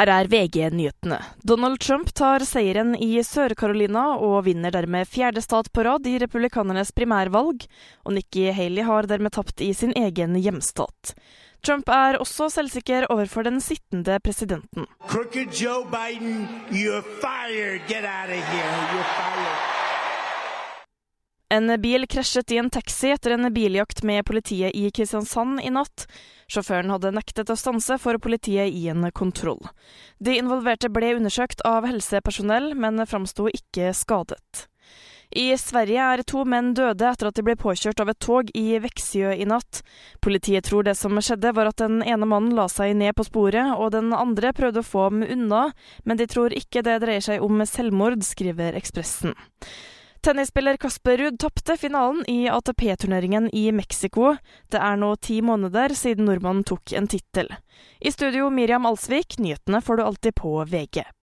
Her er VG-nyhetene. Donald Trump tar seieren i Sør-Carolina og vinner dermed fjerde stat på rad i republikanernes primærvalg, og Nikki Haley har dermed tapt i sin egen hjemstat. Trump er også selvsikker overfor den sittende presidenten. Crooked Joe Biden, you're fired. Get out of here. You're fired. En bil krasjet i en taxi etter en biljakt med politiet i Kristiansand i natt. Sjåføren hadde nektet å stanse for politiet i en kontroll. De involverte ble undersøkt av helsepersonell, men framsto ikke skadet. I Sverige er to menn døde etter at de ble påkjørt av et tog i Veksjø i natt. Politiet tror det som skjedde var at den ene mannen la seg ned på sporet, og den andre prøvde å få ham unna, men de tror ikke det dreier seg om selvmord, skriver Ekspressen. Tennisspiller Kasper Ruud tapte finalen i ATP-turneringen i Mexico. Det er nå ti måneder siden nordmannen tok en tittel. I studio Miriam Alsvik, nyhetene får du alltid på VG.